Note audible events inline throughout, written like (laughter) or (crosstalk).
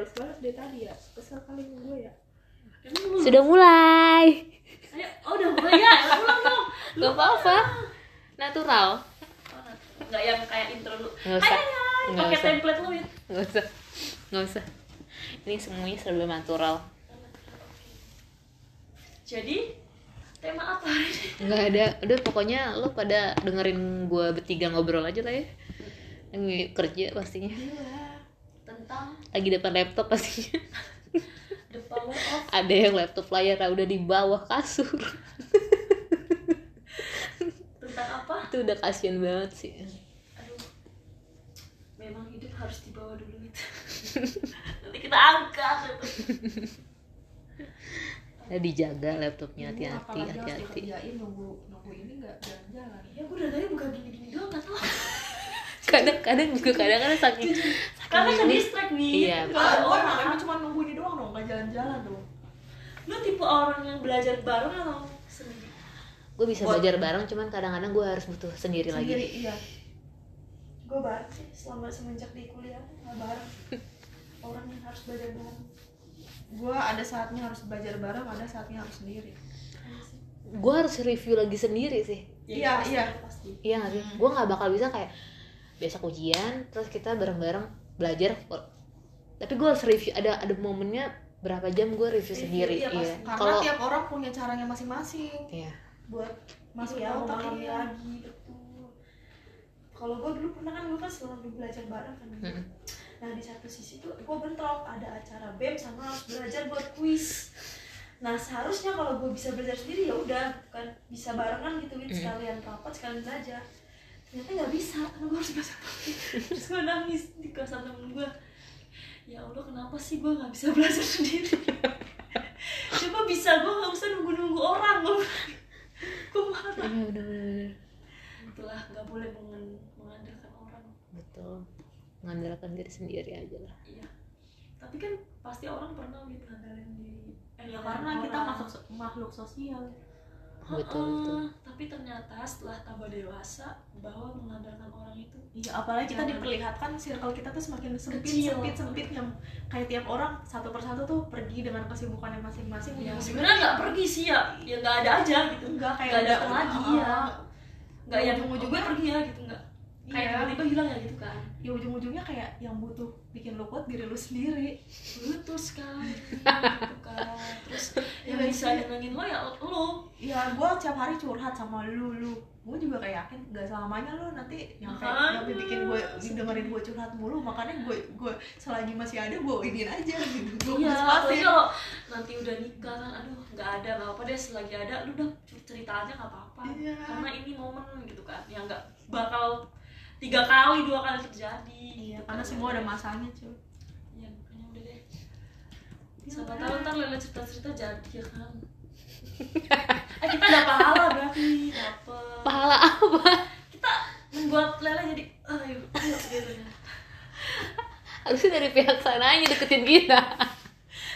naturalis banget dari tadi ya kesel kali gue ya Emang lu Sudah mulai. Ayo, oh udah mulai ya, ulang dong. (laughs) Gak apa-apa. Natural. Oh, Nggak yang kayak intro lu. Nggak usah. Nggak pakai template lu ya. Gak usah. Gak usah. Ini semuanya serba natural. Jadi tema apa hari ini? Nggak ada. Udah pokoknya lo pada dengerin gue bertiga ngobrol aja lah ya. Yang kerja pastinya. Gila. Tentang Lagi depan laptop pastinya. the power of Ada yang laptop layar udah di bawah kasur. tentang apa? Itu udah kasihan banget sih. Aduh. Memang hidup harus dibawa dulu itu. (laughs) Nanti kita angkat itu. Ya dijaga laptopnya hati-hati, hati-hati. nunggu nunggu ini nggak jalan-jalan Ya gue dari tadi buka gini-gini doang nggak tahu. Kadang-kadang juga kadang-kadang saking Karena ke distract nih. Iya. Ada orang emang cuma nunggu ini doang dong nggak jalan-jalan dong Lu tipe orang yang belajar bareng atau sendiri? gue bisa belajar bareng cuman kadang-kadang gue harus butuh sendiri, sendiri lagi iya Gue bareng sih selama semenjak di kuliah nggak bareng. Orang yang harus belajar bareng. gue ada saatnya harus belajar bareng ada saatnya harus sendiri Iya sih. gue harus review lagi sendiri sih Iya, iya. Pasti. iya nggak sih gue nggak bakal bisa kayak besok ujian terus kita bareng-bareng belajar tapi gue harus review ada ada momennya berapa jam gue review sendiri iya, iya karena kalau tiap orang punya caranya masing-masing iya buat masuk ke otak iya. lagi betul. Kalau gue dulu pernah kan gue kan selalu belajar bareng kan. Mm-mm. Nah di satu sisi tuh gue bentrok ada acara bem sama harus belajar buat kuis. Nah seharusnya kalau gue bisa belajar sendiri ya udah kan bisa barengan gitu gitu sekalian rapat sekalian belajar. Ternyata nggak bisa. Karena gue harus belajar pakai. Terus gue nangis di kosan temen gue. Ya Allah kenapa sih gue nggak bisa belajar sendiri? Coba bisa gue nggak usah nunggu nunggu orang gue. Gue marah. Iya bener-bener itulah nggak boleh mengen- mengandalkan orang. Betul. Mengandalkan diri sendiri aja lah. Iya. Tapi kan pasti orang pernah gitu ngandalin diri. Eh, ya ngandalin karena kita masuk so- makhluk sosial betul betul. tapi ternyata setelah tambah dewasa bahwa mengandalkan orang itu iya apalagi kita Jangan. diperlihatkan circle kita tuh semakin sempit Kecil. sempit sempit yang kayak tiap orang satu persatu tuh pergi dengan kesibukannya masing-masing ya sebenarnya nggak pergi sih ya ya nggak ada aja gitu. Enggak kayak nggak udah datang lagi ya. Nggak yang Ujung-ujungnya- ujung pergi ya gitu nggak kayak Iya. tiba-tiba hilang ya gitu kan? Ya ujung-ujungnya kayak yang butuh bikin lu kuat diri lu sendiri. Betul sekali (laughs) gitu kan. Terus yang Iya, bisa nyenengin lo ya lo. Ya gue tiap hari curhat sama lu lu. Gue juga kayak yakin gak selamanya lu nanti nyampe nyampe bikin gue dengerin gue curhat mulu. Makanya gue gue selagi masih ada gue iniin aja gitu. Gue Iya, pas-pasin. kalau nanti udah nikah kan, aduh nggak ada nggak apa deh selagi ada, lu udah cerita aja nggak apa-apa. Iya. Karena ini momen gitu kan, yang nggak bakal tiga kali dua kali terjadi. iya gitu karena kan. semua ada masanya cuy Iya, makanya udah deh. Siapa tahu ntar lele cerita-cerita jadi ya kan. (laughs) eh kita ada pahala berarti dapet. pahala apa Kita membuat lele jadi, ayo, ayo gitu ya. harusnya dari pihak sananya deketin kita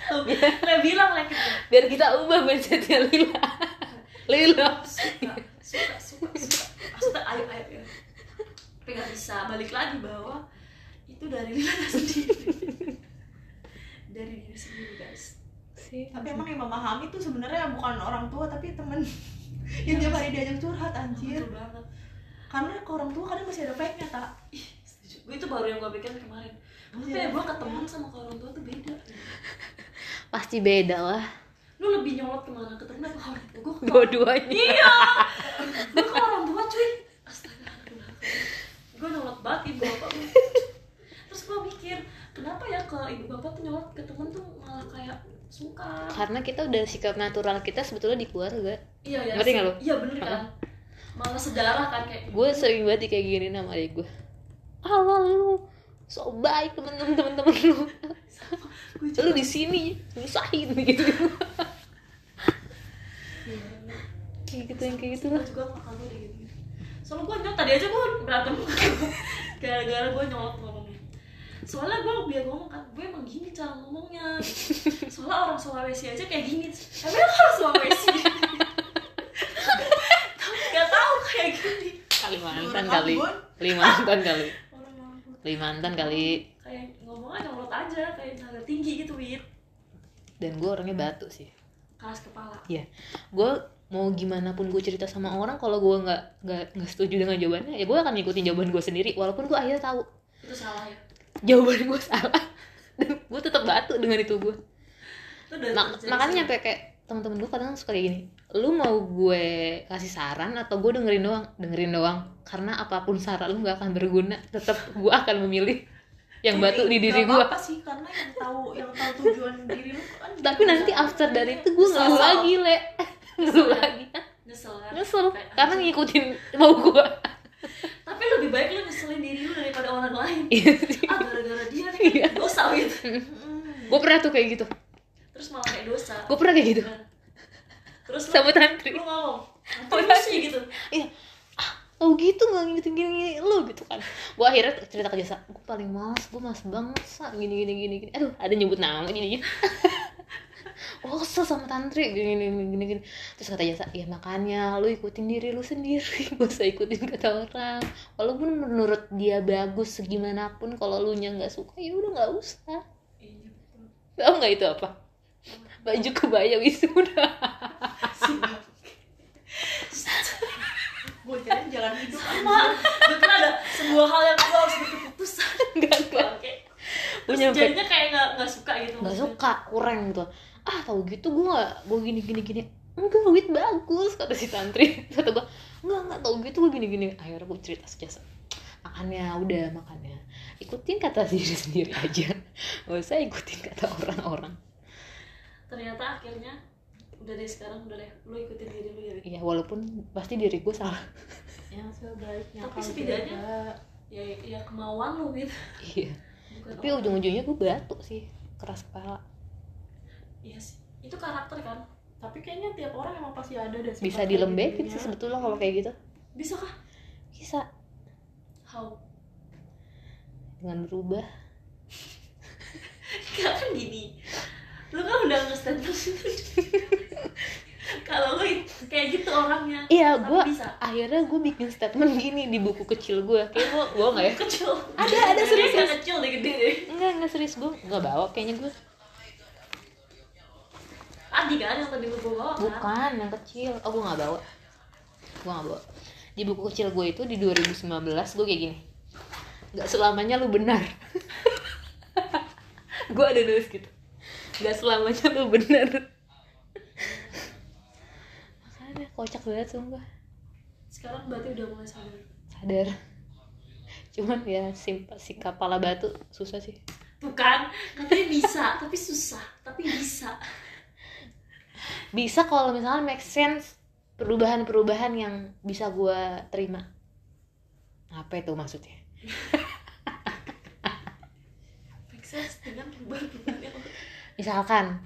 Tuh, lele bilang lele gitu. biar kita ubah mindsetnya Lila Lila suka suka suka suka maksudnya ayo ayo tapi nggak bisa balik lagi bahwa itu dari (laughs) diri sendiri. Dari diri sendiri guys. Sih. Tapi emang yang memahami tuh sebenarnya bukan orang tua tapi temen. (laughs) Yang tiap hari diajak curhat anjir. Banget. Karena ke orang tua kadang masih ada fake nya tak ih setuju. Gue itu baru yang gue pikirin kemarin. Kenapa Iya. ya gue ke teman sama ke orang tua tuh beda. Pasti beda lah. Lu lebih nyolot ke mana? Ke temen apa ke orang tua gue dua-duanya. Iya. Gue ke orang tua cuy. Astaga gue nyolot banget ibu bapak (laughs) terus gue mikir kenapa ya ke ibu bapak tuh nyolot ke temen tuh malah kayak suka? Karena kita udah sikap natural kita sebetulnya di keluarga. Iya ya Ngerti nggak lu? iya bener kan? Malah sedarah kan kayak gue sering banget kayak gini sama adik gue Allah lu so baik temen-temen temen-temen lu. Lu di sini nyusahin gitu. Kayak gitu yang kayak gitu lah. Juga makan deh gitu soalnya gue nyolot tadi aja gue berantem. (laughs) Gara-gara gue nyolot ngomongnya. Soalnya gue biar ngomong kan gue emang gini cara ngomongnya. Soalnya orang Sulawesi aja kayak gini. Tapi lu orang Sulawesi? Tapi nggak tahu kayak gini. Kalimantan kali. Kalimantan kali Kalimantan (laughs) kali. Kayak ngomongnya nyolot aja kayak nada tinggi gitu wit. Dan gue orangnya batu sih. Keras kepala. Gue mau gimana pun gue cerita sama orang kalau gue nggak nggak nggak setuju dengan jawabannya ya gue akan ngikutin jawaban gue sendiri walaupun gue akhirnya tahu. Itu salah ya. Jawaban gue salah. (laughs) Dan gue tetap batu dengan itu gue makanya sampai kayak teman-teman gue kadang suka kayak gini lu mau gue kasih saran atau gue dengerin doang? Dengerin doang. Karena apa pun saran lu nggak akan berguna. Tetap gue akan memilih yang batu di diri gue apa sih karena yang tahu yang tahu tujuan diri lu kan tapi nanti after dari itu gue ngeluh Sosok. lagi le ngeluh lagi. Nyesel kan? Kayak, karena ngikutin mau gue tapi lebih baik lu nyeselin diri lu daripada orang lain. Iya ah gara-gara dia nih. Iya. dosa wit Hmm. gue pernah tuh kayak gitu. Terus malah kayak dosa. Gue pernah kayak gitu. Kan. terus lu, sama tantri lu ngomong nanti sih? gitu. Oh gitu nggak ngikutin gini, gini lu gitu kan. Gue akhirnya cerita ke jasa gue paling males gue males banget sa. Gini gini gini gini. Aduh ada nyebut nama gini gini (laughs) oh kesel sama tantri. Gini gini gini gini, terus kata jasa ya makanya lu ikutin diri lu sendiri. (laughs) Gak usah ikutin kata orang. Walaupun menurut dia bagus segimanapun kalau lu nya nggak suka ya udah nggak usah. Iya tau nggak itu apa? Baju kebaya wisuda gue kira jalan hidup sama gue kira ada sebuah hal yang gue harus berkeputusan enggak enggak Oke. gue terus nyampe. jadinya kayak nggak nggak suka gitu nggak suka kurang gitu tau gitu gue nggak gue gini gini gini. Enggak wit bagus kata si tantri (laughs) kata gue enggak enggak tau gitu gue gini gini. Akhirnya gue cerita sejasa. Makannya udah makannya. Ikutin kata (laughs) diri sendiri aja. Gak usah ikutin kata orang-orang. Ternyata akhirnya udah deh sekarang udah deh. Lu ikutin diri lu ya iya walaupun pasti diri gue salah. (laughs) Yang sebaiknya Tapi kalau setidaknya- ya ya kemauan lu gitu iya. Bukan tapi ujung-ujungnya gue batu sih keras kepala iya sih. Itu karakter kan. Tapi kayaknya tiap orang emang pasti ada deh bisa dilembekin sih sebetulnya kalau kayak gitu. Bisa kah? Bisa. How? Dengan berubah. (laughs) Gak kan gini lu kan udah itu (laughs) kalau lu kayak gitu orangnya iya gue akhirnya gue bikin statement gini di buku kecil gue kayak gue gue nggak ya? Kecil. Ada, ada, serius, nggak kecil deh gede. Deh Enggak, enggak serius. Gue Enggak bawa kayaknya gue tadi kan yang tadi lu bawa kan? Bukan, yang kecil. Oh gue gak bawa. Gue gak bawa. Di buku kecil gue itu di 2019 gue kayak gini. Gak selamanya lu benar. (laughs) Gue ada nulis gitu. Gak selamanya lu benar. Makanya kocak banget sumpah. Sekarang berarti udah mulai sadar. Sadar. Cuman ya simpa, si kepala batu susah sih. Tuh kan katanya bisa tapi susah. Tapi bisa bisa kalau misalnya make sense perubahan-perubahan yang bisa gue terima. Apa itu maksudnya? Make sense dengan perubahan-perubahan yang misalkan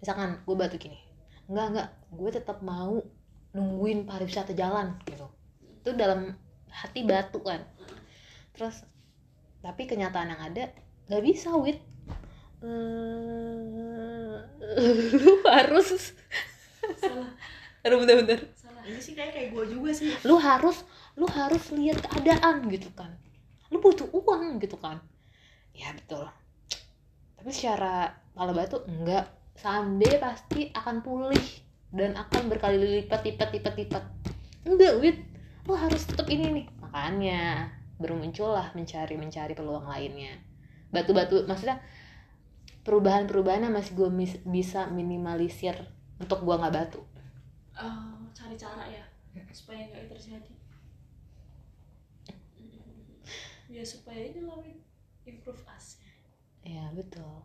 misalkan gue batu gini. Enggak enggak. Gue tetap mau nungguin pariwisata jalan gitu. Itu dalam hati batu kan. Terus tapi kenyataan yang ada nggak bisa wit. Eh, lu (laughs) harus. Salah. Aduh bentar-bentar salah. Ini sih kayak kayak gue juga sih. Lu harus lu harus lihat keadaan gitu kan. Lu butuh uang gitu kan. Ya betul. Tapi secara kepala batu enggak. Someday pasti akan pulih dan akan berkali lipat lipat lipat lipat. Enggak wit lu harus tetap ini nih. Makanya bermuncullah mencari mencari peluang lainnya. Batu-batu maksudnya perubahan-perubahan yang masih gue bisa minimalisir untuk gue nggak batu. Eh, cari cara ya supaya nggak terjadi. Ya supaya ini lah Win, improve us. Ya betul.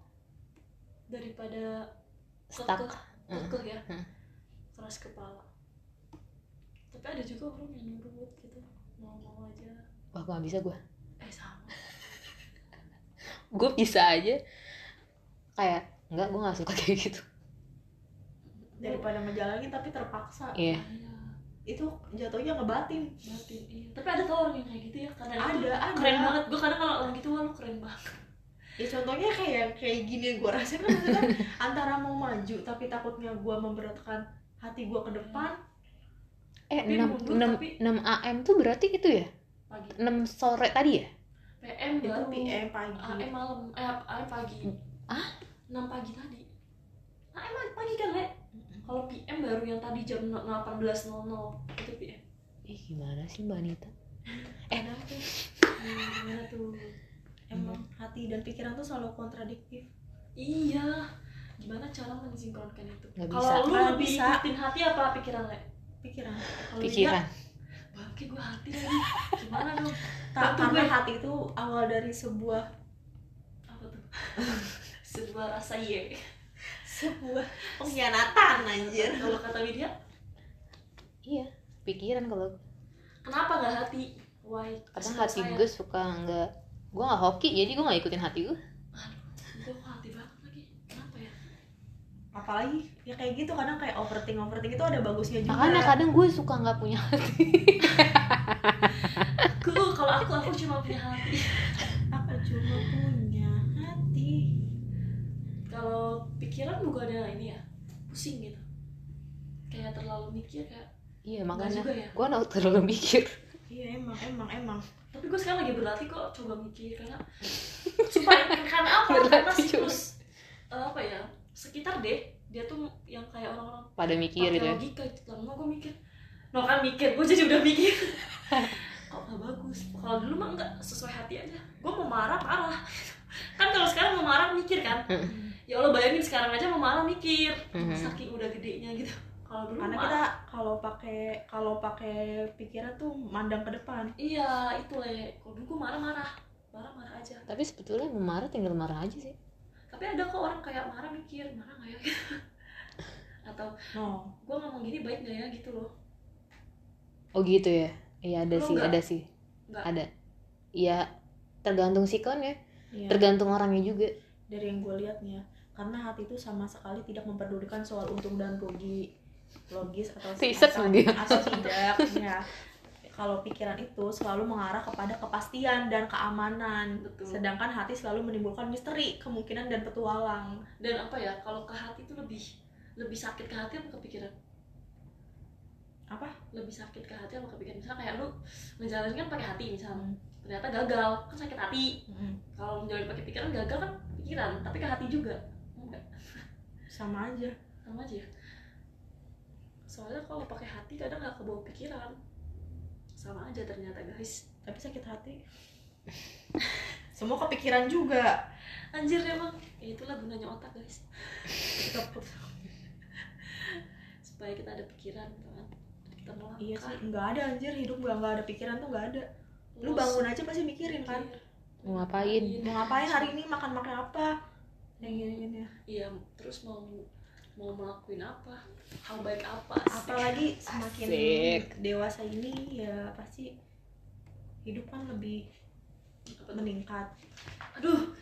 Daripada stuck. kekeh kekeh ya Hmm. keras kepala. Tapi ada juga orang yang nurut gitu mau-mau aja. Wah gue nggak bisa gue eh sama. (laughs) Gue bisa aja kayak enggak gue nggak suka (laughs) kayak gitu. Daripada ngejalanin tapi terpaksa. Iya. Iya, itu jatuhnya ngebatin batin. Iya. Tapi ada tau orang yang kayak gitu ya karena itu ada ada. keren banget. Gue kadang kalau orang gitu wah lu keren banget. Ya contohnya kayak kayak gini yang gue rasain kan maksudnya (laughs) antara mau maju tapi takutnya gue memberatkan hati gue ke depan eh Tapi 6, mundur, 6, tapi- 6 am tuh berarti itu ya? Pagi. 6 sore tadi ya? PM itu baru. PM pagi. AM malam. Eh AM pagi Ah? 6 pagi tadi. AM pagi kan le kalau PM baru yang tadi jam 18.00 itu PM ih gimana sih mbak Anita? (laughs) Kadang tuh? Hmm, gimana tuh? Emang hati dan pikiran tuh selalu kontradiktif. Iya. Gimana cara mensinkronkan itu? Kalau lu lebih bisa. ikutin hati apa pikiran le pikiran. Kalau pikiran. Bangke gue hati lagi gimana dong dia, tak, karena gue. hati itu awal dari sebuah apa tuh (laughs) sebuah rasa ye sebuah pengkhianatan anjir. Kalau kata Widya? Iya pikiran kalau kenapa nggak hati? Why? Kadang hati saya. gue suka nggak gue nggak hoki jadi gue nggak ikutin hati gue gue kok hati banget lagi. Kenapa ya? Apalagi ya kayak gitu kadang kayak overthink overthink itu ada bagusnya juga. Makanya kadang gue suka nggak punya hati. Aku kalau aku aku cuma punya hati kalau pikiran bukannya ini ya pusing gitu. Kayak terlalu mikir kayak iya makanya juga ya? gue nggak terlalu mikir. Iya emang emang emang. Tapi gue sekarang lagi berlatih kok coba mikir karena (laughs) supaya karena apa? Karena siklus eh, apa ya sekitar deh dia tuh yang kayak orang-orang pada mikir gitu ya? logika gitu. Lama gue mikir. No kan mikir gue jadi udah mikir. (laughs) Kok nggak bagus? Kalau dulu mah nggak sesuai hati aja. Gue mau marah marah. (laughs) Kan kalau sekarang mau marah mikir kan ya Allah bayangin sekarang aja mau marah mikir Mhm. saking udah gedenya gitu. Kalau dulu karena mah- kita kalau pakai kalau pakai pikiran tuh mandang ke depan. Iya itu le. Kalau dulu gue marah marah marah marah aja. Tapi sebetulnya mau marah tinggal marah aja sih. Tapi ada kok orang kayak marah mikir marah nggak ya? (laughs) Atau no. Gue ngomong gini baik nggak ya? Gitu loh. Oh gitu ya? Iya ada Lu sih nggak? ada sih. Ada. Iya tergantung sikonnya Iya. tergantung orangnya juga. Dari yang gue lihat nih ya karena hati itu sama sekali tidak memperdulikan soal untung dan rugi. Logis atau Riset atau, atau tidak ya kalau pikiran itu selalu mengarah kepada kepastian dan keamanan. Betul. sedangkan hati selalu menimbulkan misteri kemungkinan dan petualang. Dan apa ya kalau ke hati itu lebih lebih sakit ke hati apa ke pikiran? Apa? Lebih sakit ke hati apa ke pikiran? Misalnya kayak lu ngejalanin kan pakai hati misalnya. Hmm. ternyata gagal kan sakit hati. Mm, kalau menjalani pakai pikiran gagal kan pikiran tapi ke hati juga sama aja. Sama aja ya. soalnya kalau pakai hati kadang nggak kebawa pikiran. Sama aja ternyata guys. Tapi sakit hati. Semua kepikiran juga. Anjir emang. Ya itulah gunanya otak guys. Kita supaya kita ada pikiran gitu kan. Kita melangkah. Iya sih nggak ada anjir. Hidup nggak nggak ada pikiran tuh nggak ada. Lu bangun aja pasti mikirin kan? Mau ngapain? Mau ngapain hari ini? Makan makan apa gini gini iya terus mau mau melakuin apa? Hal baik apa apalagi semakin Asik. dewasa ini ya pasti hidup kan lebih Apa meningkat. Aduh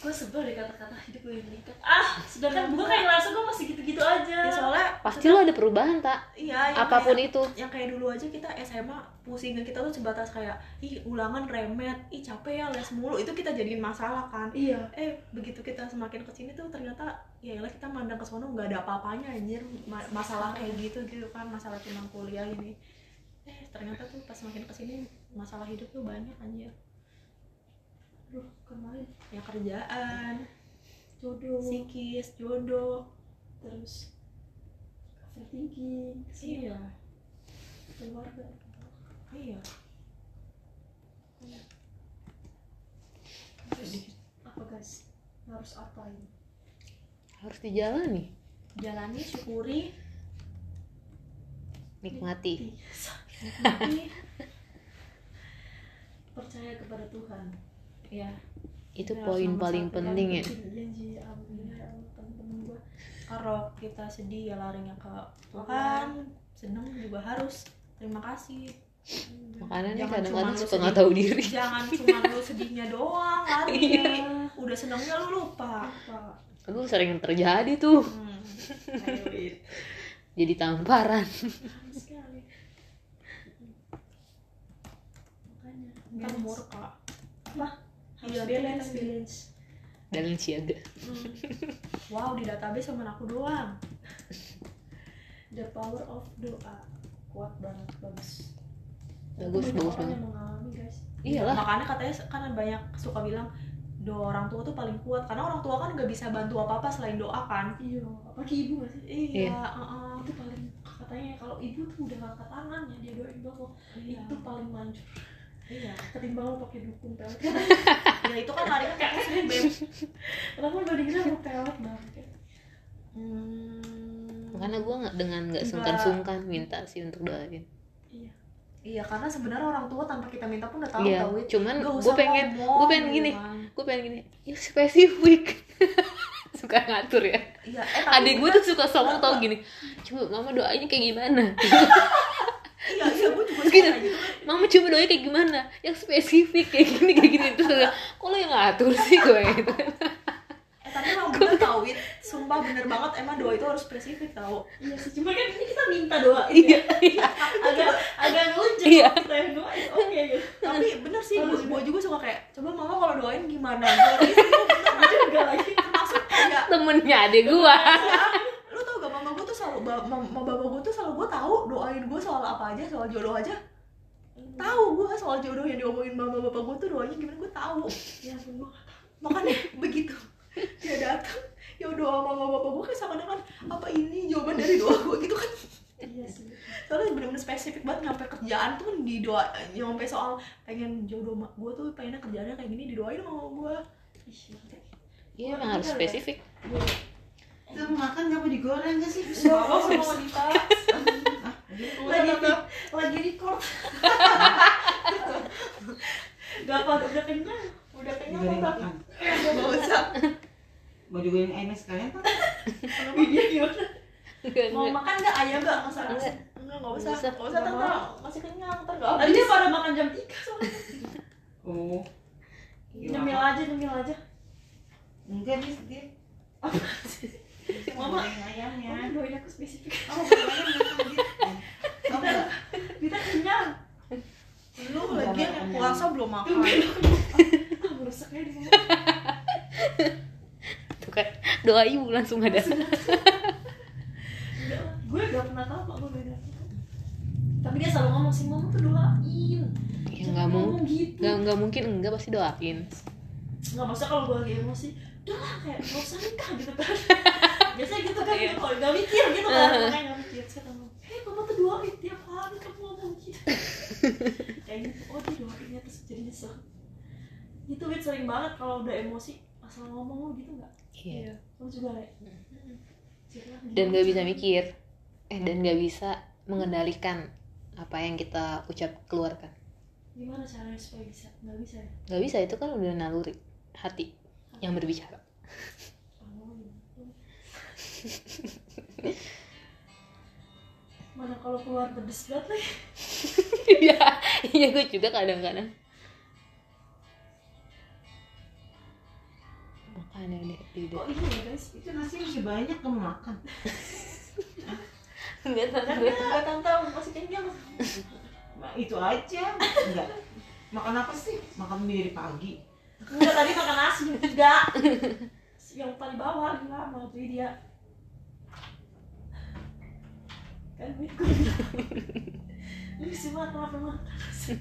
gue sebel deh kata-kata hidup lebih meningkat. Ah sedangkan gue kayak ngerasa gue masih gitu-gitu aja. Ya soalnya pasti lo ada perubahan tak iya apa pun kayak, itu. yang kayak dulu aja kita SMA pusingnya kita tuh sebatas kayak ih ulangan remet. Ih capek ya les mulu. Itu kita jadiin masalah kan. Iya. Eh begitu kita semakin ke sini tuh ternyata ya elah kita mandang ke sono nggak ada apa-apanya anjir. Ma- masalah kayak gitu gitu kan masalah tentang kuliah ini. Eh ternyata tuh pas semakin ke sini masalah hidup tuh banyak anjir aduh kemarin. Ya kerjaan. Jodoh. Psikis jodoh. Terus overthinking iya. Keluarga. Iya. Terus apa guys? Harus apain harus dijalani. Jalani syukuri. Nikmati. (laughs) Nikmati. Percaya kepada Tuhan ya itu Ya, poin paling penting ya. kalau kita sedih ya larinya ke Tuhan seneng juga harus terima kasih. Makanya nih kadang-kadang lu suka nggak tahu diri. Jangan cuma lu (laughs) sedihnya doang lari Iya. udah senengnya lu lupa Aduh sering terjadi tuh. Hmm. (laughs) Jadi tamparan. Makanya (laughs) murka apa harus Iya, balance balance. balance siaga. Hmm. wow di database cuma aku doang. (laughs) The power of doa. Kuat banget bagus. Bagus, Banyak bagus banget. mengalami guys. Iyalah. Makanya katanya kan banyak suka bilang doa orang tua tuh paling kuat. Karena orang tua kan nggak bisa bantu apa apa selain doa kan? Iya apalagi ibu gak sih? Iya, Iya. heeh. itu paling katanya kalau ibu tuh udah angkat tangan ya dia doain loh iya. Itu paling manjur iya ketimbang lo pakai dukun pelet (laughs) ya itu kan lari kan muslim beb. Kenapa bandingin sama pelet banget hmm, karena gue nggak dengan nggak sungkan-sungkan minta sih untuk doain. Iya. Iya karena sebenarnya orang tua tanpa kita minta pun udah tahu iya tau Wit. cuman gue pengen gue pengen gitu gini kan. gue pengen gini ya spesifik. (laughs) Suka ngatur ya. Iya eh, adik gue tuh suka sombong tau gini coba mama doanya kayak gimana (laughs) iya iya gue juga gitu. gitu mama coba doanya kayak gimana? Yang spesifik kayak gini kayak gini. Terus kok lo yang ngatur sih gue? (laughs) Gitu eh tapi emang bener tau Wit sumpah bener banget emang doa itu harus spesifik tau. Iya sih cuma kan ini kita minta doa iya iya. (laughs) Agak agak ngelucu Iya. kita yang doain. Oke gitu. Tapi bener sih gue juga suka kayak coba mama kalau doain gimana? Gue itu bener Gue juga lagi. Maksud kayak temennya adik gue lu tau gak mama gue tuh selalu ba- mama bapak gue tuh selalu gue tahu doain gue soal apa aja soal jodoh aja. Tahu gue soal jodoh yang diomongin mama bapak gue tuh doanya gimana gue tahu. Ya semua makanya begitu dia datang ya doa mama bapak gue kayak sama dengan apa ini jawaban dari doa gue gitu kan. Iya sih. Soalnya bener-bener spesifik banget nyampe kerjaan tuh di doa nyampe soal pengen jodoh mak gue tuh pengennya kerjaannya kayak gini didoain sama gue iya emang harus spesifik. Kita mau makan nggak mau digoreng nggak sih? Bapak sama wanita. Lagi lagi record. Gak apa udah kenyang. Udah kenyang makan. nggak usah. Mau digoreng ayam sekalian kan? iya gimana? Enggak, mau enggak. makan nggak ayam nggak nggak usah Enggak. enggak nggak usah. Nggak usah. nggak usah Nggak tante masih kenyang. Ntar nggak tadi habis. Dia pada makan jam 3 soalnya. Oh. nyemil aja nyemil aja. Enggak nih dia. Mama. Ayamnya. mama doain aku spesifik. Oh, goreng ayam makan dia. Tahu nggak? kita kenyang. Lu lagian yang puasa belum makan. Ah merusak aja di mama. Tuh kan doa ibu langsung ada. Gue gak pernah tahu kok gue beda tapi dia selalu ngomong sih mama tuh doain. Ya Jangan nggak mungkin gitu. nggak nggak mungkin enggak pasti doain. Nggak masa kalau gue lagi emosi udah lah kayak gak usah nikah gitu kan. (laughs) Biasanya gitu kan Iya. kalau gak mikir gitu kan. Makanya gak mikir. Saya ngomong hei mama tuh doain tiap hari kamu ngomong gitu (laughs) kayak gitu. Oh dia doainnya terus jadi nyesel. Itu wit sering banget kalau udah emosi asal ngomong lo gitu nggak? Iya. Lo juga kayak dan nggak bisa mikir. Eh dan nggak bisa mengendalikan apa yang kita ucap keluarkan. Gimana caranya supaya bisa? Nggak bisa ya? Nggak bisa itu kan udah naluri hati yang berbicara Oh, mana kalau keluar pedes banget lagi iya iya gue juga kadang-kadang makanya deh tidak kok ini ya guys Itu nasi masih banyak kamu makan. nggak tahu nggak tahu masih kenyang Nah, itu aja. Enggak. Makan apa sih? Makan mie dari pagi. Enggak tadi makan nasi tiga yang paling bawah gila mau tuh dia. Kan gue ini sih mah makan nasi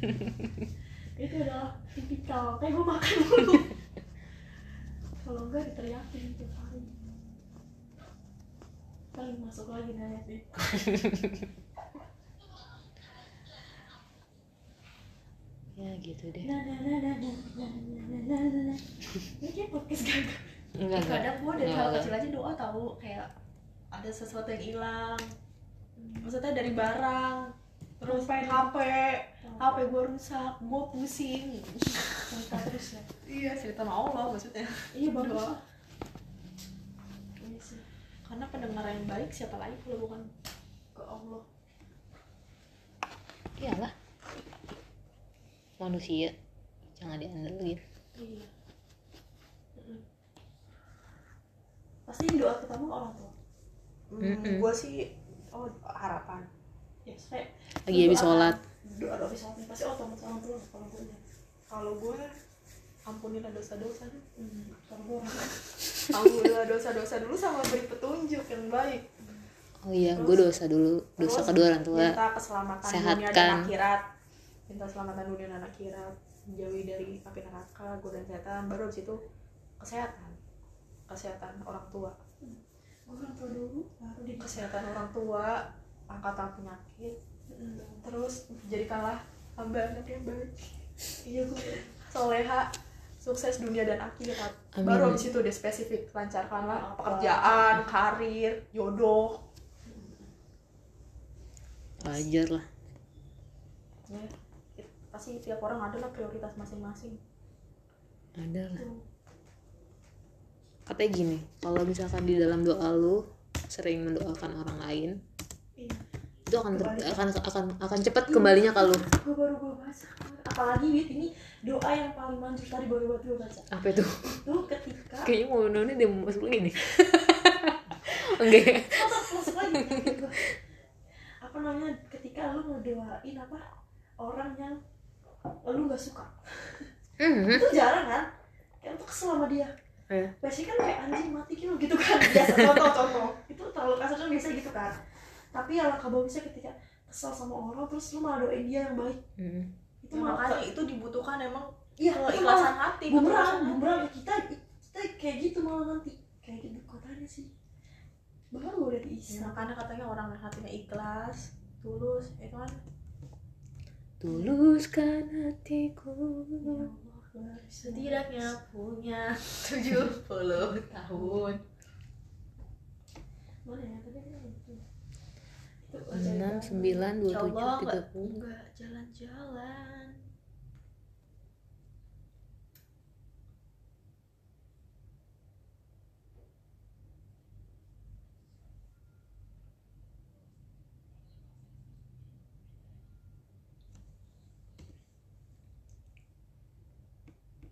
itu adalah tipikal. Kayak gue makan dulu. Kalau enggak diteriakin tiap hari. Paling masuk lagi nanya ya gitu deh. Nah nah nah nah nah nah nah nah ini kayak podcast gagal enggak enggak. Kadang gue dari hal kecil aja doa tahu kayak ada sesuatu yang hilang. Maksudnya dari barang terus HP. HP HP gue rusak gue pusing. Cerita terus ya? Iya cerita sama Allah maksudnya. Iya bagus Doa. iya karena pendengar yang baik siapa lagi kalau bukan ke Allah? Iyalah manusia. Jangan diandelin. Iya. Pasti doa pertama orang tua? Mm-mm. gue sih oh harapan. Ya supaya lagi habis sholat. Doa doa habis sholat. Pasti otomatis orang tua kalau gue kalau gue ampunilah dosa-dosa. Hmm, kalau gue orang ampunilah dosa-dosa dulu sama beri petunjuk yang baik. Oh iya gue dosa dulu. Dosa kedua orang tua. minta keselamatan dunia Sehatkan. dan akhirat minta keselamatan dunia dan akhirat menjauhi dari api neraka godaan setan baru habis itu kesehatan. Kesehatan orang tua. Orang tua dulu baru di kesehatan orang tua angkatan penyakit. Terus jadikanlah hamba anak yang baik. Iya gue soleha sukses dunia dan akhirat. Amin. baru habis itu dia spesifik lancarkanlah Apa? pekerjaan karir jodoh. Wajar lah ya, pasti tiap orang adalah prioritas masing-masing. Ada lah. Tuh. katanya gini kalau misalkan di dalam doa lu sering mendoakan orang lain iya. itu akan ter- akan akan akan cepat kembalinya ke lu. Gue baru gue baca apalagi wit ini doa yang paling manjur tadi baru buat gue baca. Apa itu? Itu ketika kayaknya mau nonton dia mau masuk lagi nih. (laughs) Enggak ya? Masuk, masuk lagi? Gitu. apa namanya? Ketika lu ngedoain apa? Orang yang lu nggak suka? Mhm. itu jarang kan? Kayak tuh kesel sama dia. Iya. biasanya kan kayak anjing mati gitu gitu kan. (laughs) Biasa contoh contoh. Itu terlalu kasar kan biasa gitu kan. Tapi alangkah bagusnya ketika kesel sama orang terus lu malah doain dia yang baik. Mhm. itu Ya, malah makanya itu dibutuhkan emang iya keikhlasan hati bumerang bumerang kita kita kayak gitu malah nanti. Kayak gitu kotanya sih. Baru udah Ya, diisi makanya katanya orang yang hatinya ikhlas tulus itu kan tuluskan hatiku. Setidaknya punya 70 tahun. Ya kan enam sembilan dua tujuh tiga puluh. Jalan-jalan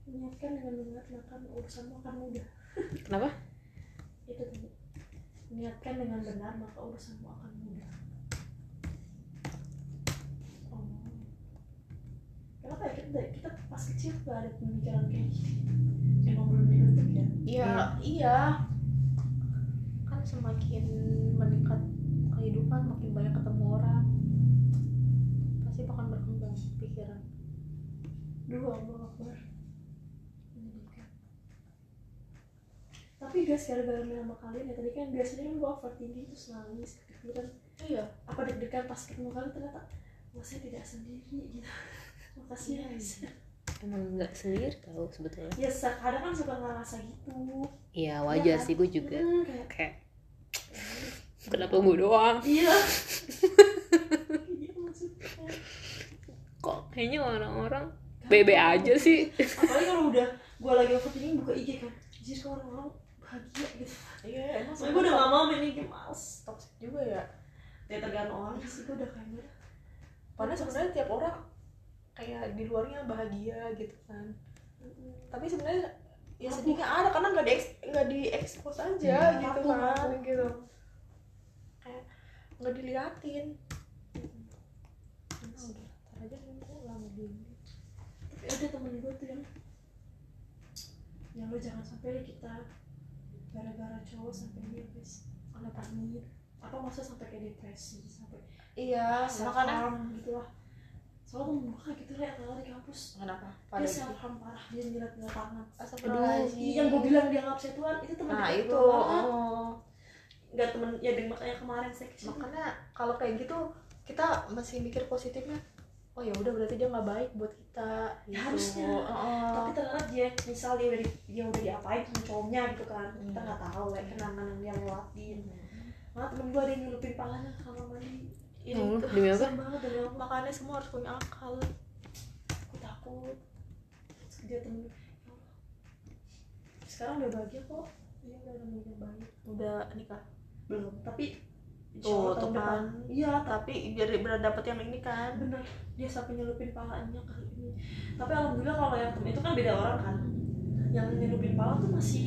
niatkan dengan benar maka urusanmu akan mudah. Kenapa? Itu tadi. Niatkan dengan benar maka urusanmu akan mudah. Oh. Kenapa ya? Kita, kita pas kecil gak ada pemikiran kayak gini. Emang belum dibentuk ya iya. Iya. Kan semakin meningkat kehidupan makin banyak ketemu orang. Pasti bakal berkembang pikiran. Dulu Allah Akbar tapi guys gara-gara main sama kalian ya tadi kan biasanya kan gue overthinking terus nangis gitu kan iya. Apa deg-degan pas ketemu kalian ternyata wah saya tidak sendiri gitu. (laughs) Makasih ya guys. emang nggak sendiri tahu sebetulnya. Ya kadang kan suka ngerasa gitu. Iya wajar Iya kan? sih gue juga Hmm, kayak kayak (laughs) kenapa gue doang? Iya. (laughs) Iya maksudnya. Kok kayaknya orang-orang bebe aja sih? apalagi kalau udah gue lagi overthinking buka IG kan. Jadi kalau orang bahagia gitu. Iya emang gue udah gak mau main IG males toxic juga ya. Ya tergantung orang sih gue udah kayak gitu. Padahal sebenarnya tiap orang kayak di luarnya bahagia gitu kan. Tapi sebenarnya ya sedihnya ada karena nggak di nggak diekspos aja Hmm. gitu Aku- kan. aku. gitu. Kayak nggak diliatin. Nah, udah ntar aja nih dulu tapi ada temen gue tuh yang yang lo jangan sampai kita gara-gara cowok sampai dia guys ada pamit apa masa sampai kayak depresi sampai iya makanya gitu lah soalnya temen gue kayak gitu lah kalau di kampus. Kenapa? Dia pada self harm parah. Dia nyilat nyilat tangan aduh yang gue bilang dia bisa tuan itu temen nah itu oh. nggak temen ya dan makanya kemarin seksi makanya kalau kayak gitu kita masih mikir positifnya oh ya udah berarti dia nggak baik buat kita Ya, gitu. harusnya. Heeh. tapi ternyata dia misal dia udah di, dia udah diapain sama cowoknya gitu kan kita Hmm. nggak tahu lah kenangan yang dia lewatin malah temen gue ada yang nyelupin palanya ke kamar mandi Ya, Oh, itu. demi apa? Banget demi apa makanya semua harus punya akal aku takut Terus dia temen ya sekarang udah bahagia kok dia udah nemu yang baik udah nikah belum tapi Tuh, Allah tuh tahun kan. iya tapi biar benar dapet yang ini kan. Bener dia sampai nyelupin palanya kali ini. Tapi alhamdulillah kalau yang itu kan beda orang kan. Yang nyelupin pala tuh masih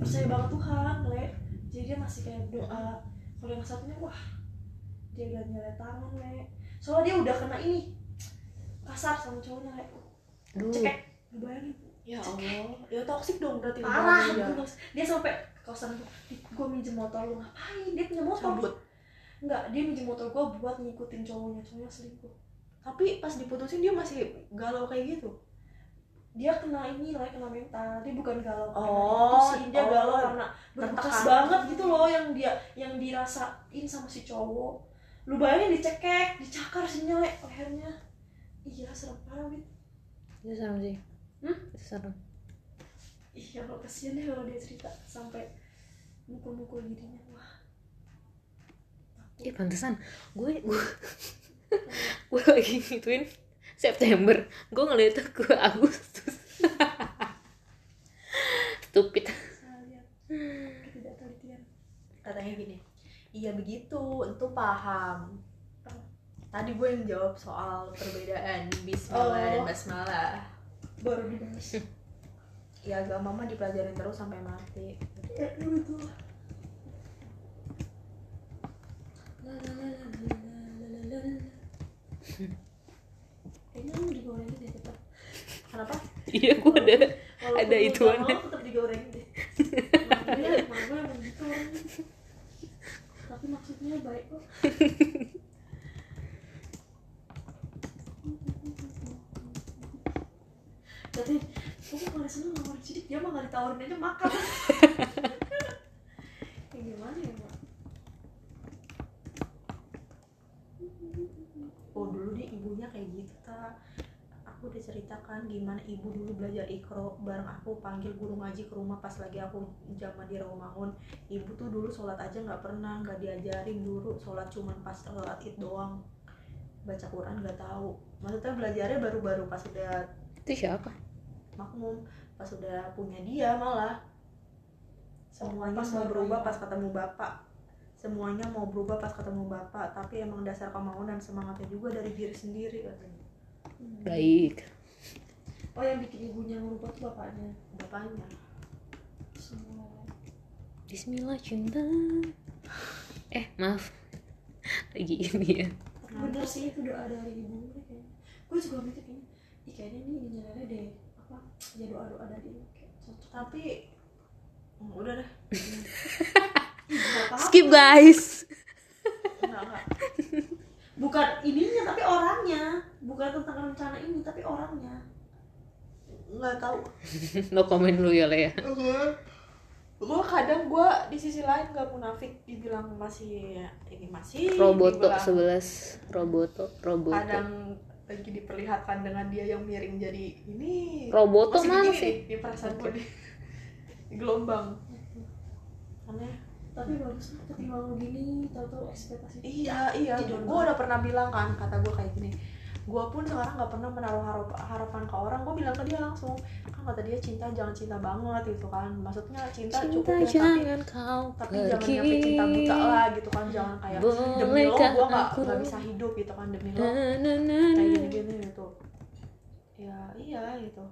percaya banget Tuhan le. Jadi dia masih kayak doa. Kalau yang satunya wah dia udah nyelet tangan le. Soalnya dia udah kena ini kasar sama cowoknya le. Cekek. Bayangin. Ya Allah. Ya toksik dong berarti parah hubungannya. gitu. dia sampai kosan gue gue minjem motor lu ngapain? Dia punya motor. Cabut. Enggak dia minjem motor gue buat ngikutin cowoknya cowoknya selingkuh. Tapi pas diputusin dia masih galau kayak gitu? Dia kena ini lah kena mental. Dia bukan galau Oh, sih dia oh. galau karena berbekas banget gitu loh yang dia yang dirasain sama si cowok. Lu bayangin dicekek dicakar si nyelek lehernya. Iya serem parah Wit. itu serem sih. Hmm? itu serem iya kalau kasihan deh kalau dia cerita sampai mukul-mukul giginya wah. Ih pantesan. Gue gue (laughs) gue lagi ngituin September. Gue ngeliatnya gue Agustus. (laughs) Stupid. Katanya gini iya begitu. Itu paham. Tadi gue yang jawab soal perbedaan Bismillah dan Oh. Basmalah. Baru dibahas (laughs) ya agama mah dipelajarin terus sampai mati. Kenapa? Iya gue ada ada itu tetap tapi maksudnya baik kok. (laughs) Jadi aku paling seneng nawarin sidik, dia mah gak ditawarin aja makan. (laughs) Ya gimana ya, Mbak? oh dulu deh ibunya kayak gitu ta aku udah ceritakan gimana ibu dulu belajar ikro bareng aku panggil guru ngaji ke rumah pas lagi aku zaman di Rawamangun ibu tuh dulu sholat aja nggak pernah nggak diajarin dulu. Sholat cuman pas sholat id doang. Baca Quran nggak tahu. Maksudnya belajarnya baru-baru pas udah itu siapa makmum. Pas udah punya dia malah. Semuanya Pas mau berubah pas ketemu bapak. Semuanya mau berubah pas ketemu bapak tapi emang dasar kemauan dan semangatnya juga dari diri sendiri katanya. Baik. Oh yang bikin ibunya merubah tuh bapaknya? Bapaknya. Semua. Bismillah cinta. Eh maaf. (laughs) Lagi ini ya. Bener sih itu doa dari ibu kayaknya. Gue juga mikir kayaknya kayaknya ini Lele deh Apa Ya doa-doa dari ibu Kayak cocok. Tapi Hmm, udah deh. (laughs) Skip guys. Enggak enggak. Bukan ininya tapi orangnya. Bukan tentang rencana ini tapi orangnya. Nggak tahu. No comment lu ya. Le ya gue kadang gue di sisi lain gak munafik dibilang masih ini masih Roboto dibilang 11 Roboto Roboto. Kadang lagi diperlihatkan dengan dia yang miring jadi ini. Roboto masih mana sih? di perasaan gue di, (laughs) di gelombang. Aneh. Tapi bagus lah ketimbang lu gini Tahu-tahu ekspektasi. Iya iya. Gue udah pernah bilang kan kata gue kayak gini gue pun sekarang nggak pernah menaruh harap- harapan ke orang. Gue bilang ke dia langsung kan kata dia cinta jangan cinta banget gitu kan. Maksudnya cinta, Cinta cukup ya tapi jangan kau tapi jangan nyampe cinta buta lah gitu kan. Jangan kayak demi lo gue nggak nggak bisa hidup gitu kan demi lo. Kayak na. gini-gini gitu. Ya iya gitu.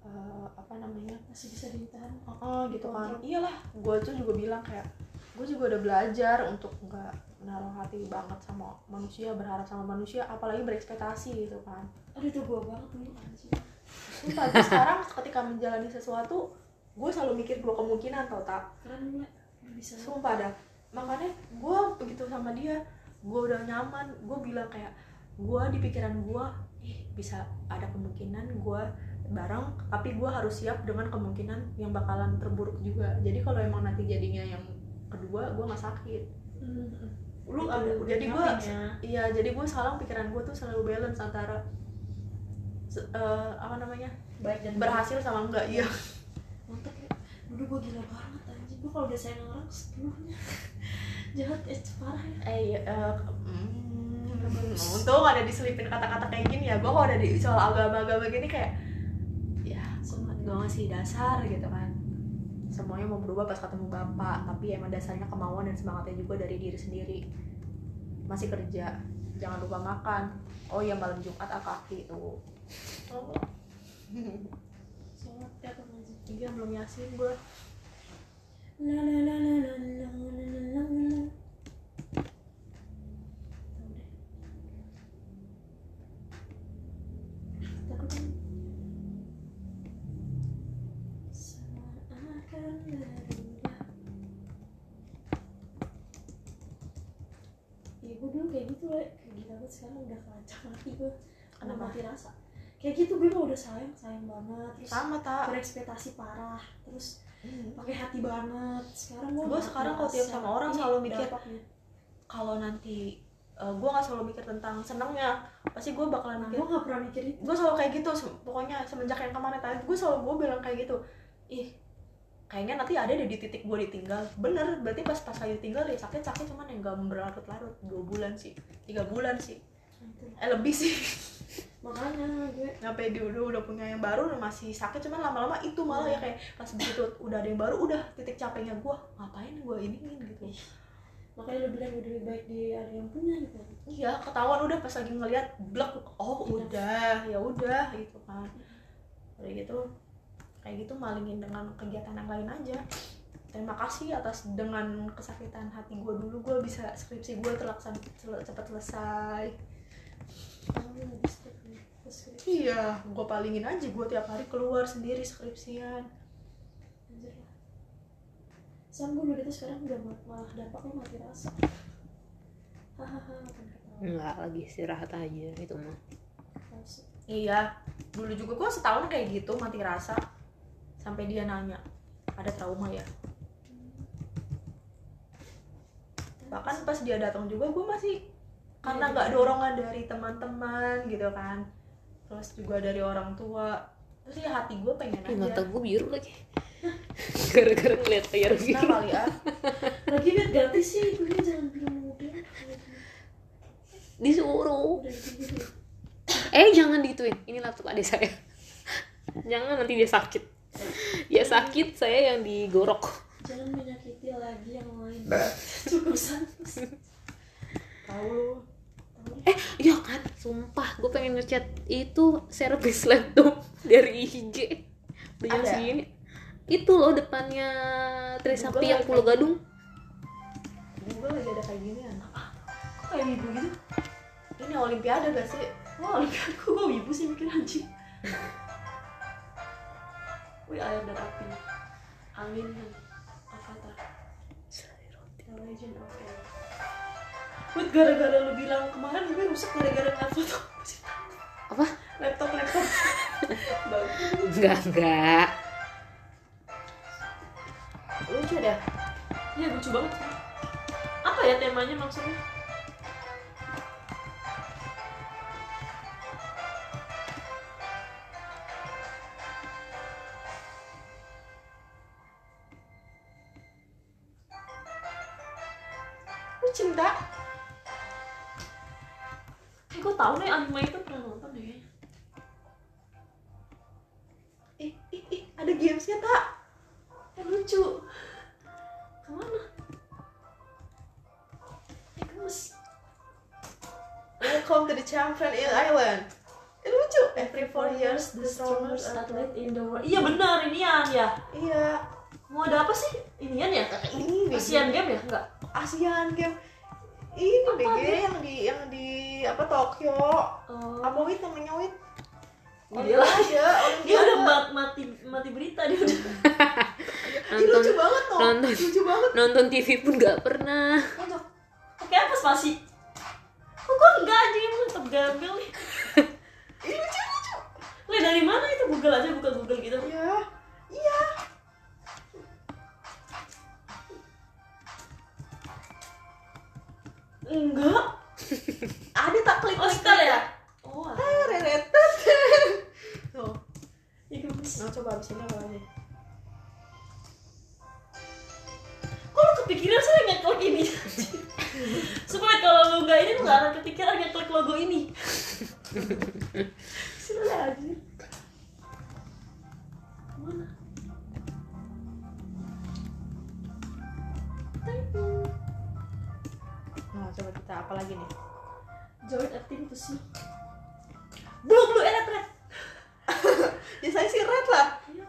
Eh, apa namanya? Masih bisa ditahan. Oh, oh, gitu kan. Iyalah gue tuh juga bilang kayak gue juga udah belajar untuk nggak menaruh hati banget sama manusia berharap sama manusia apalagi berekspektasi gitu kan. Aduh itu gue banget dulu anjir Sumpah, gue sekarang ketika menjalani sesuatu gue selalu mikir dua kemungkinan tau tak? Keren Bisa. Sumpah dah. Makanya gue begitu sama dia gue udah nyaman gue bilang kayak gue di pikiran gue ih bisa ada kemungkinan gue bareng tapi gue harus siap dengan kemungkinan yang bakalan terburuk juga. Jadi kalau emang nanti jadinya yang kedua gue nggak sakit. Hmm. Lu Itu ada udah jadi gue ya. iya jadi gue sekarang pikiran gue tuh selalu balance antara eh, apa namanya? Baik dan berhasil sama enggak iya. Mantap ya. Dulu gue gila banget anjing. Gue kalau udah sayang orang sepenuhnya (laughs) jahat eh parah ya. Eh iya, eh, mm, untung ada diselipin kata-kata kayak gini ya. Gue kalau ada di soal agama-agama gini kayak ya gue ngasih dasar gitu kan semuanya mau berubah pas ketemu bapak. Tapi emang dasarnya kemauan dan semangatnya juga dari diri sendiri. Masih kerja. Jangan lupa makan. Oh ya malam jumat ah kaki tuh. Oh. sholat ya iya belum yasin gue la la la la la la la la la Ya gue dulu kayak gitu lah Kayak gila banget sekarang udah kelancang hati gue Udah mati rasa. Kayak gitu gue mah udah sayang sayang banget. Terus sama tak. berekspektasi parah terus pakai hati banget. Sekarang gue Gua sekarang kalau tiap sama orang selalu mikir, kalau nanti gue nggak selalu mikir tentang senengnya pasti gue bakalan nah, mikir gue gak pernah mikir itu. gue selalu kayak gitu pokoknya semenjak yang kemarin tadi gue selalu gue bilang kayak gitu. Ih kayaknya nanti ada deh di titik gue ditinggal. Bener berarti pas pas lagi ditinggal ya sakit sakit cuman yang gak berlarut-larut. Dua bulan sih tiga bulan sih. Eh lebih sih. Makanya gue. Sampai dia udah udah punya yang baru masih sakit cuman lama-lama itu malah ya kayak pas begitu udah ada yang baru udah titik capeknya gue ngapain gue iniin gitu. Makanya lo bilang udah lebih baik di ada yang punya gitu. Iya ketahuan udah pas lagi ngeliat blek oh udah ya udah gitu kan. Udah gitu kayak gitu malingin dengan kegiatan yang lain aja. Terima kasih atas dengan kesakitan hati gue dulu gue bisa skripsi gue terlaksana cepat selesai. Iya gue palingin aja gue tiap hari keluar sendiri skripsian. Anjir. Lah Sam gue udah gitu sekarang udah ma- malah dampaknya mati rasa. Hahaha Enggak lagi istirahat aja itu mah. iya dulu juga gue setahun kayak gitu mati rasa sampai dia nanya ada trauma ya bahkan pas dia datang juga gue masih karena nggak dorongan dari teman-teman gitu kan terus juga dari orang tua terus ya hati gue pengen Ih, mata aja gue biru lagi. (laughs) Gara-gara ngeliat layar nah biru. kali ya lagi biar ganti sih gue jangan Disuruh. udah gitu gitu Eh jangan digituin. Ini laptop adik saya. (laughs) jangan nanti dia sakit. Dia (laughs) sakit, saya yang digorok. jangan menyakiti lagi yang lain cukup santus tahu lu Eh, iya kan, sumpah gue pengen ngechat itu servis laptop dari IG. Jam Ada? segini. Itu loh depannya Trisakti yang Pulau Gadung. gue lagi ada kayak gini anak ah kok kayak wibu gitu ini olimpiade gak sih wah lihat kok gue wibu sih mikir anjing wih air dan api angin dan avatar. The Legend of Aang. Wih, gara-gara lu bilang kemarin gue rusak gara-gara ngeliat foto. Apa? laptop laptop. (laughs) Bagus. Enggak, enggak. lucu dah ya lucu banget. Apa ya temanya maksudnya cinta? Eh gue tau nih anime itu pernah nonton deh kayaknya. ih ih ih ada gamesnya tak? Eh lucu. Ke mana? Eh gemes. Welcome to the champion island. Eh, lucu. Every four years, the strongest athlete in the world. Iya benar, inian ya. iya Mau ada apa sih? Inian ya? ini BG. Asian Game ya? Enggak. ASEAN game ini Apa BG dia? yang di yang di apa Tokyo Oh. apa wit namanya wit Dia lah. Olimpiade Dia udah mati mati berita dia udah. (laughs) Ih, lucu banget tuh nonton. lucu banget Nonton TV pun gak pernah. Untuk pakai apa spasi? Kok gua enggak anjing emang tetap gambel nih. ini lucu lucu Lah dari mana itu Google aja buka Google gitu. iya iya Enggak. (laughs) ada tak klik Oh, klik ya? Oh. Tereretet. tuh gemes. nah coba abis ini apa lagi Kok lu kepikiran sih ngeklik ini? (laughs) Supaya kalau lu enggak ini lu enggak akan kepikiran ngeklik logo ini. Sini aja. Mana? Nah coba kita apa lagi nih Join activity Blue blue eret red. (laughs) ya saya sih red lah Iya,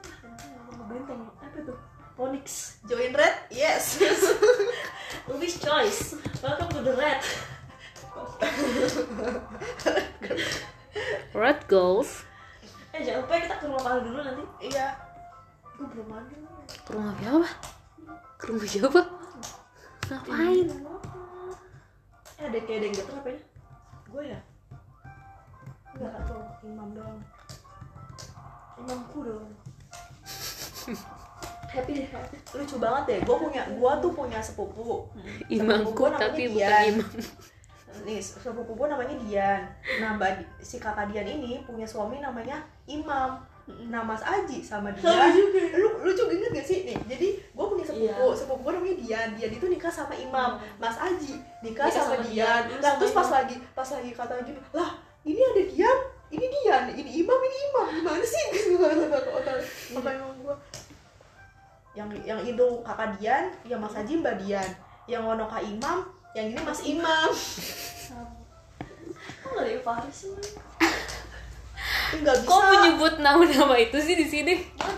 nama benteng. Apa tuh? Onyx. join red yes (laughs) Wish choice. Welcome to the red. (laughs) Red Goals. Eh jangan lupa kita ke rumah Pahala dulu nanti. iya Gue belum mandi. Ke rumah siapa? Ke rumah siapa? Ngapain? Eh ada kayak ada yang getar apa ya? gue ya? Enggak tuh imam doang. Imamku dong (laughs) happy deh happy. Lucu banget deh. Gue punya gue tuh punya sepupu. Imamku tapi Dian. bukan imam. Nih sepupu gue namanya Dian. Nah mbak si kakak Dian ini punya suami namanya Imam. Nah Mas Aji sama dia Sama juga. lu lucu inget gak sih? Nih jadi gue sepupu Iya. sepupu gue namanya Dian. Dian itu nikah sama Imam. Hmm. Mas Aji nikah, Nikah sama, sama Dian. Dian, nah terus pas Imam. lagi pas lagi kata Aji lah ini ada Dian? Ini Dian? Ini Imam? Ini Imam? Gimana sih? (laughs) Gitu kata kata kata Imam gue yang yang itu kakak Dian yang Mas Aji Mbak Dian. Yang Wonoka Imam yang ini Mas Imam. (laughs) Kok nggak ada yang Faris sih? Man? Ih, nggak bisa. kok menyebut nama-nama itu sih di sini?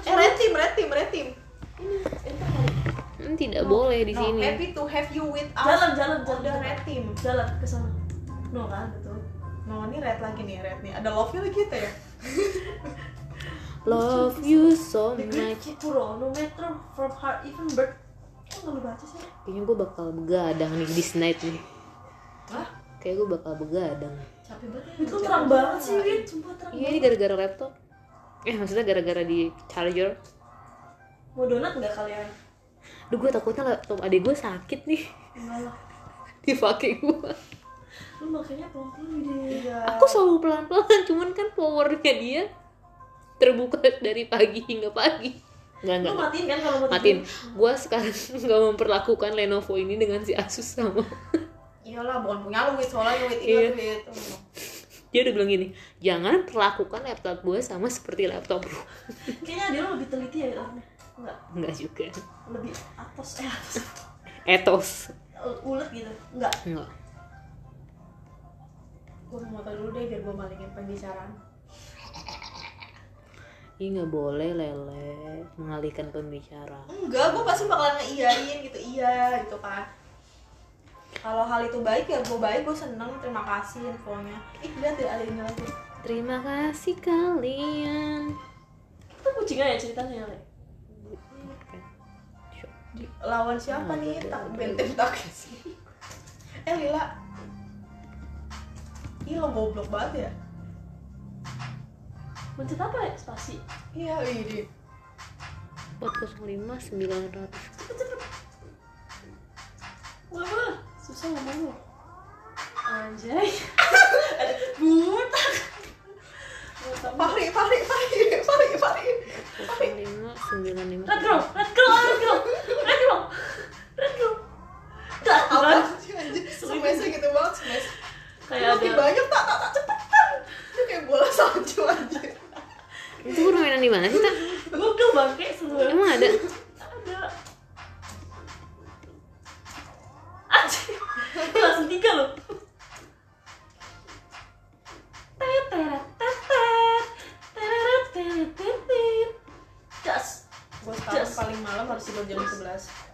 Eh red team red Hmm, tidak boleh di no, sini. happy to have you with us jalan jalan jalan udah red team. Jalan ke sana. No kan betul no ini red lagi nih red nih. Ada love nya lagi kita ya? (laughs) Love you so much. Kipuro, no matter from heart even birth. Kok nggak baca sih. Kayaknya gue bakal begadang nih this night nih. Hah? kayak gue bakal begadang. Capek banget ya itu terang banget sih Win sumpah terang iya ini gara-gara laptop. Eh maksudnya gara-gara di charger. Mau donat nggak kalian Duh gue takutnya laptop adik gue sakit nih. Enggak lah (laughs) dipakai gue lu makanya pelan-pelan deh iya aku selalu pelan-pelan cuman kan powernya dia terbuka dari pagi hingga pagi. Nggak lu nggak. matiin kan kalau mau matiin. gue sekarang (laughs) nggak memperlakukan Lenovo ini dengan si Asus sama. Iyalah bukan punya lu soalnya wit Iya. ingat wit dia udah bilang gini jangan perlakukan laptop gue sama seperti laptop lu. Kayaknya dia lebih teliti ya orangnya enggak. Nggak juga. Lebih atas eh atas etos. Ulet gitu. Enggak. Nggak gue mau motor dulu deh biar gue balikin pembicaraan. Ih nggak boleh lele mengalihkan pembicara enggak gue pasti bakalan ngeiyain gitu. Iya gitu kan. Kalau hal itu baik ya gue baik. Gue seneng terima kasih infonya. Ih lihat deh ada ini lagi terima kasih kalian. Itu kucingnya ya ceritanya ya Le? Di- lawan siapa nih? Ada, tak benteng takis eh Lila. Ih lo goblok banget ya. Mencet apa ya? Spasi. Iya ini 405 900 Wah, susah ngomong lo. Anjay. (laughs) Ada buta. Fahri Fahri Fahri Fahri Fahri 405 950 Red girl, red girl, red girl, red girl, red girl. Gak apa sih anjir gitu banget smash Kayak ada. banyak tak tak tak cepetan itu kayak bola salju anjir itu permainan di mana sih tak Google bangke semua. emang ada Ada. Anjir. Langsung tiga loh. Harus tidur jam 11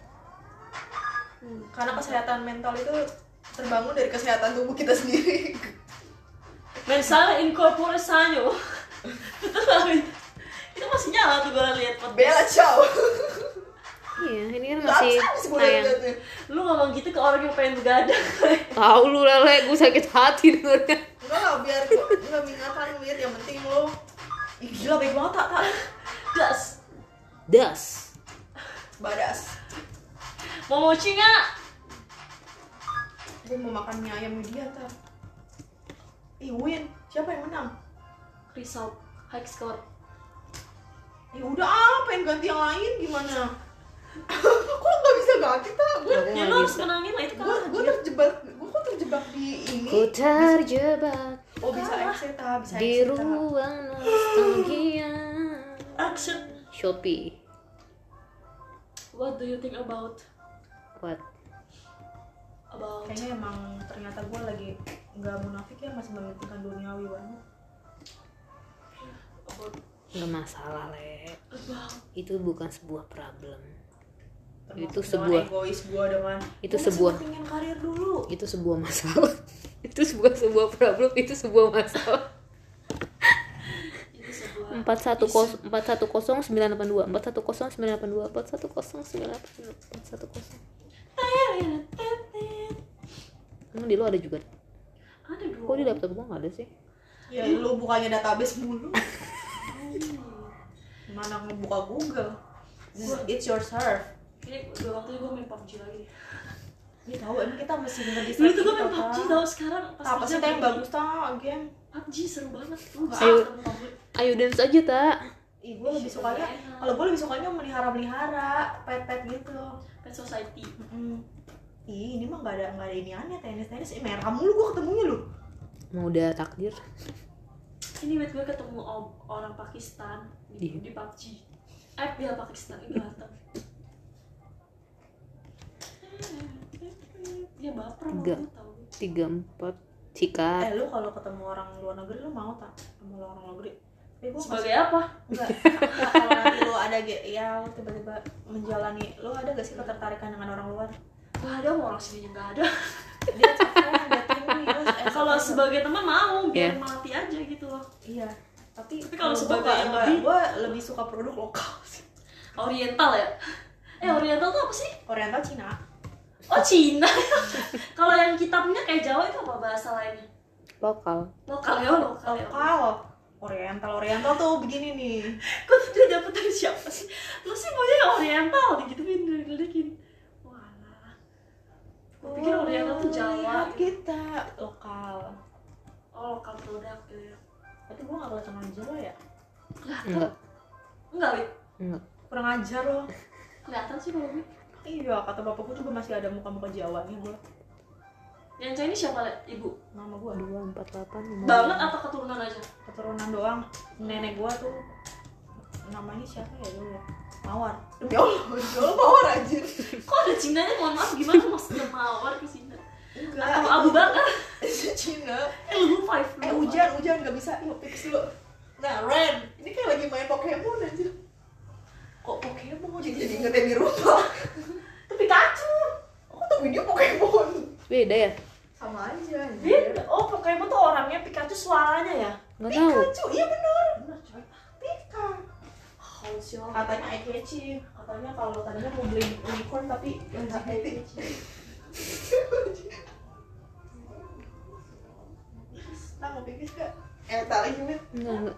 karena kesehatan mental itu terbangun dari kesehatan tubuh kita sendiri. (laughs) Mensana incorpore sano. (laughs) itu masih nyala tuh gue liat Bella podcast. ciao. Iya ini kan masih tayang Lu ngomong gitu ke orang yang pengen begadang. tahu lu lele gue sakit hati dengernya enggak lah biar gue nggak mengingatkan lihat yang penting lo Ih, gila baik banget tak tak Das. das badas Mau mochi nggak? gue mau makan mie ayam dia ntar Ih, win siapa yang menang? Result. High score. ya udah ah pengen ganti yang lain gimana? (laughs) Kok nggak bisa ganti tak gue Ya lu harus menangin lah itu gue kan. gue terjebak gue kok terjebak di ini? Ku terjebak. Oh bisa exit ah bisa di exit ruang nostalgia. Action. Shopee What do you think about? What? About kayaknya emang ternyata gue lagi nggak munafik ya masih mementingkan duniawi banget about nggak masalah le. About itu bukan sebuah problem. Termasuk Itu sebuah- egois gue dengan itu "Gua sebuah- karir dulu. Itu sebuah masalah. (laughs) Itu sebuah sebuah problem. Itu sebuah masalah empat satu kos empat satu kosong sembilan delapan dua. Empat satu kosong sembilan delapan dua. Empat satu kosong sembilan delapan dua. Empat satu kosong emang di lo ada juga? Ada dong. Kok di laptop gua nggak ada sih? Ya lu bukannya database mulu. Mana ngebuka Google? It's your serve Ini udah waktunya gue main PUBG lagi. Ini tahu emang kita mesti bener di Dulu tuh gue main PUBG tau sekarang pas apa sih yang bagus tau game PUBG seru banget bisa Ayo. ayo dance aja tak Ih, gue lebih sukanya kalau gue lebih sukanya melihara-melihara pet-pet gitu. Pet Society. Mm. Ih, ini mah gak ada gak ada ini aneh tenis-tenis. Eh, merah mulu gue ketemunya lu. mau udah takdir. Ini wait gue ketemu orang Pakistan di, Iya. di PUBG Eh dia Pakistan, ini ganteng Dia baper gue tau. Tiga empat sikat Eh, lu kalau ketemu orang luar negeri lu mau tak sama lu orang luar negeri? Tapi gue Sebagai apa? enggak. kalau nanti lu ada ge- ya lu tiba-tiba menjalani, lu ada gak sih ketertarikan dengan orang luar? Gak ada mau orang sini gak ada Dia tinggi, eh, (laughs) Kalau sebagai teman mau, biar Iya. mati aja gitu loh iya. Tapi, Tapi kalau sebagai yang gue lebih- gue lebih suka produk lokal sih. Oriental ya? Eh Oriental tuh apa sih? Oriental Cina. Oh Cina (laughs) Kalau yang kitabnya kayak Jawa itu apa bahasa lainnya? lokal Lokal ya, lokal ya Lokal. Oriental, Oriental tuh begini nih. (laughs) Tuh dia dapet dari siapa sih? Lu sih maunya yang Oriental digituin, diledekin Walah Gue pikir Oriental tuh Jawa Lihat gitu. kita lokal. Oh lokal produk gitu ya Tapi gue gak kelihatan orang Jawa ya? Enggak Enggak, Wit enggak Kurang ajar loh. Kelihatan sih kalau gue Iya, kata bapakku juga masih ada muka-muka Jawanya gue. Yang Chinese siapa, Le? Ibu? Nama gue. dua empat delapan Banget atau keturunan aja? Keturunan doang. Nenek gue tuh namanya siapa ya dulu ya? Mawar. Demi Allah, demi Allah Mawar anjir. Kok ada Cinanya? Mohon maaf, gimana maksudnya mawar ke Cina? Enggak. Atau Abu Bakar? itu Cina. Eh, lu five Eh hujan, hujan gak bisa. Yuk fix dulu. Nah, Ren, ini kayak lagi main Pokemon anjir. Kok Pokemon jadi jadi ingetin di rumah? (laughs) Itu Pikachu. Aku tuh video Pokemon. beda ya Sama aja. Beda. Oh, Pokemon tuh orangnya Pikachu suaranya ya? nggak tahu Pikachu, iya benar. Benar coy. Pika. Oh? Katanya eye catching. Katanya kalau tadinya mau beli unicorn tapi yang eye catching. Nah, mau pipis gak? Eh, tak lagi, Mit. enggak enggak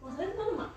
Masalahnya mana, Mak?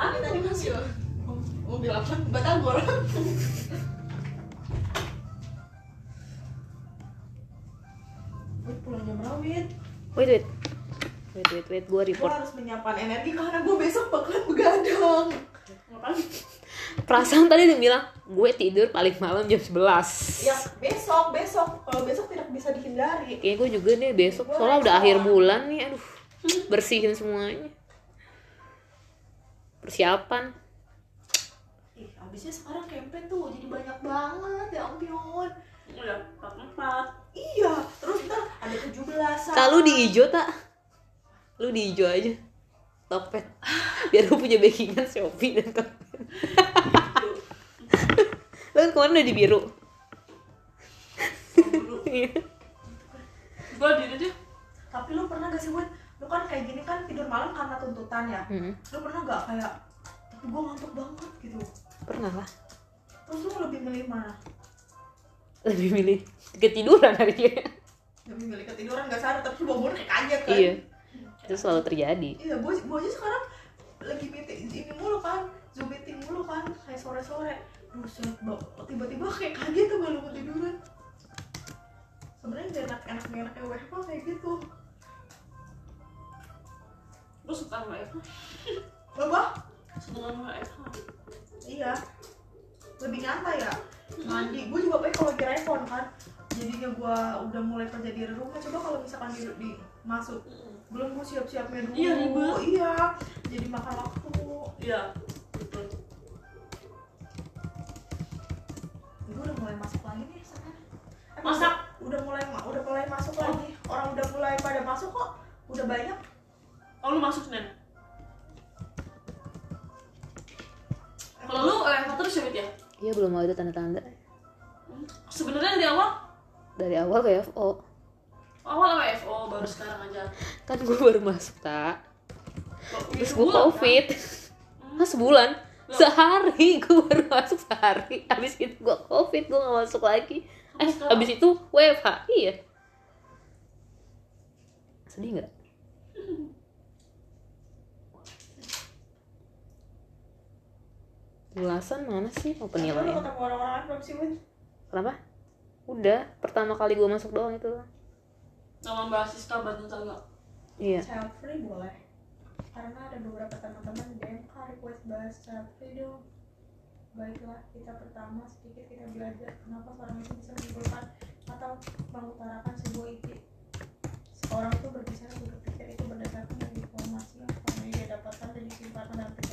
Mana tadi Mas Yo? Mobil apa? Batagor. Pulang jam berapa, Wit? wait wait wait wait wait gue Gue report harus menyiapkan energi karena gue besok bakalan begadang. Ngapain? perasaan tadi dia bilang gue tidur paling malam jam 11 Ya, besok, besok. Kalau besok tidak bisa dihindari. Kayaknya gue juga nih besok soalnya udah akhir bulan nih aduh bersihin semuanya persiapan? Ih abisnya sekarang campaign tuh jadi banyak banget ya ampun. Udah empat empat iya terus ntar ada 17 kalau di hijau tak? Lu di hijau aja. Topet. Biar lu punya backingan Shopee dan Topet. Lu kan kemarin udah di biru Iya. gue diri deh tapi lu pernah gak sih Win lu kan kayak gini kan tidur malam karena tuntutan ya. Hmm, lu pernah gak kayak tapi gue ngantuk banget gitu. Pernah lah. Terus lu lebih milih mana? Lebih milih ketiduran hari dia lebih milih ketiduran gak sadar tapi bangun kayak kaget kan. Iya. Itu selalu terjadi. Iya gue gue aja sekarang lagi meeting ini mulu kan zoom meeting mulu kan kayak sore sore buset tiba-tiba kayak kaget tuh kalau ketiduran sebenarnya enak enak enaknya WFH kayak gitu lu suka sama Eva Bapak? suka sama Eva Iya. Lebih nyantai ya. Mandi. Gue juga pakai kalau lagi iPhone kan. Jadinya gue udah mulai kerja di rumah. Coba kalau misalkan di, di masuk belum gue siap-siapnya dulu. Iya, ribet. Iya. Jadi makan waktu. iya betul Gue udah mulai masuk lagi nih sekarang. Eh, Masak? Udah mulai udah mulai masuk lagi. Orang udah mulai pada masuk kok. Udah banyak. Oh lu masuk Senin kalau lu Eva terus ya ya? Iya belum ada tanda-tanda. Sebenarnya dari awal? Dari awal kayak oh awal WFO baru sekarang aja. Kan gue baru masuk tak terus itu gue bulan, kan? covid (laughs) Hah, sebulan? Sehari. (laughs) Gue baru masuk sehari. Habis itu gue covid gue gak masuk lagi. Eh habis itu WFH iya. Sedih nggak ulasan mana sih oh Lu penilaian ketemu orang-orang lain belum sih, Win? kenapa udah pertama kali gue masuk doang itu nama Mbak Siska bantu nggak iya Child free boleh. Karena ada beberapa teman-teman DMK request bahas child free dong. Baiklah, kita pertama sedikit kita belajar kenapa seorang itu bisa menyimpulkan atau mengutarakan sebuah ide. Seorang itu berbicara berpikir itu berdasarkan dari informasi yang selama ini dia dapatkan dan disimpan dalam pikirannya.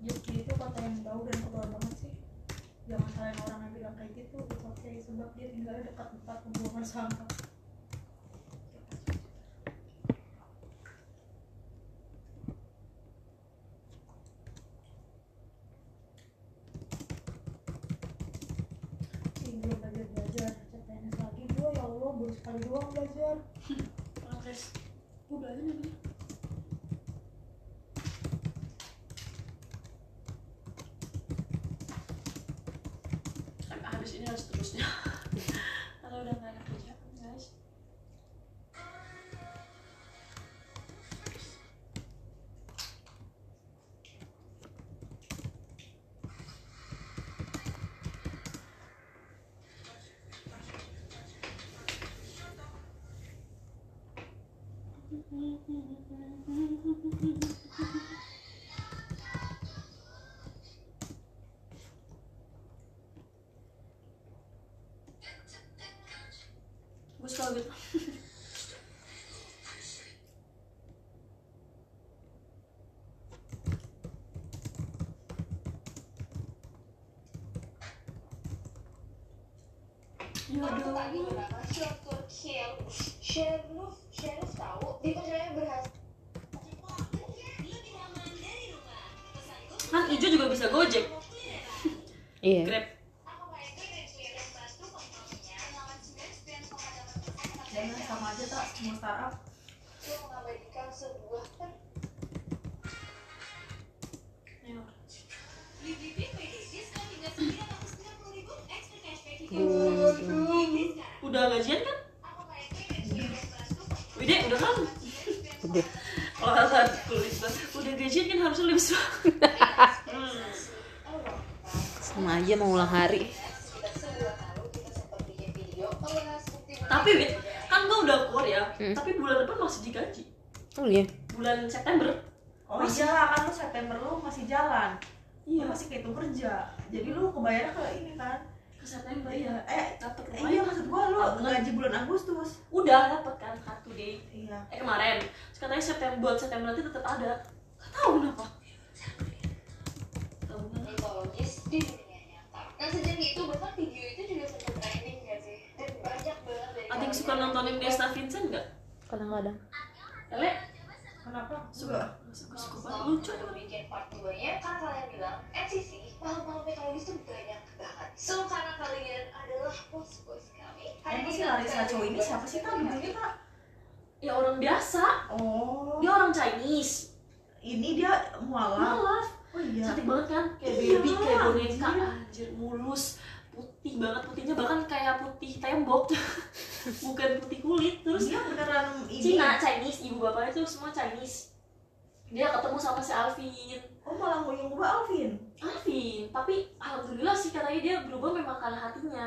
Jadi itu kata yang bau dan keluar banget sih. Jangan salahin orang yang bilang kayak gitu, itu oke sebab dia tinggalnya dekat tempat pembuangan sampah. Ih, belum belajar belajar CPNS lagi gue waktu share share lu share tahu. Dia percaya berhasil. Kan Ijo juga bisa gojek. Iya. Grab udah gajian kan? Wide udah kan? Udah kalau kata tulis udah gajian kan harusnya lebih Hmm. (laughs) sama aja mau ulang hari. Tapi Wid kan gue udah keluar ya. Hmm. tapi bulan depan masih digaji. Oh iya. Bulan September. Oh Masih. iya kan lu September lu masih jalan. Iya. Lu masih kehitung kerja. Jadi lu kebayarnya ke ini kan ke September iya ya eh dapat eh, iya maksud gua lu Tabungan. gaji bulan Agustus kan kartu deh. Iya. Eh kemarin. Terus katanya September bulan September nanti tetap ada. Nggak tahu kenapa. Di dunia nyata. Nah sejak itu bahkan video itu juga sempat trending gak sih? Dan banyak banget dari ada yang suka kalian nontonin Desta Vincent nggak? Kadang-kadang. Lele? Kenapa? Suka. Suka. Suka banget. Stop lucu. sebelum bikin part 2 nya kan kalian bilang NCC malam-malamnya kalian itu banyak banget. So karena kalian adalah bos-bos Emang si Larissa Chow ini siapa sih kami. dulunya kak. Ya orang biasa. Oh. Dia orang Chinese. Ini dia mualaf. Malah oh iya. Cantik banget kan? Kayak Iya, baby kayak boneka. Anjir. anjir mulus. Putih banget. Putihnya bahkan kayak putih tembok. (laughs) Bukan putih kulit terus dia beneran ini. Cina Chinese. Ibu bapaknya tuh semua Chinese. Dia ketemu sama si Alvin. Oh malah mau yang ubah Alvin? Alvin. Tapi alhamdulillah sih katanya dia berubah memang karena hatinya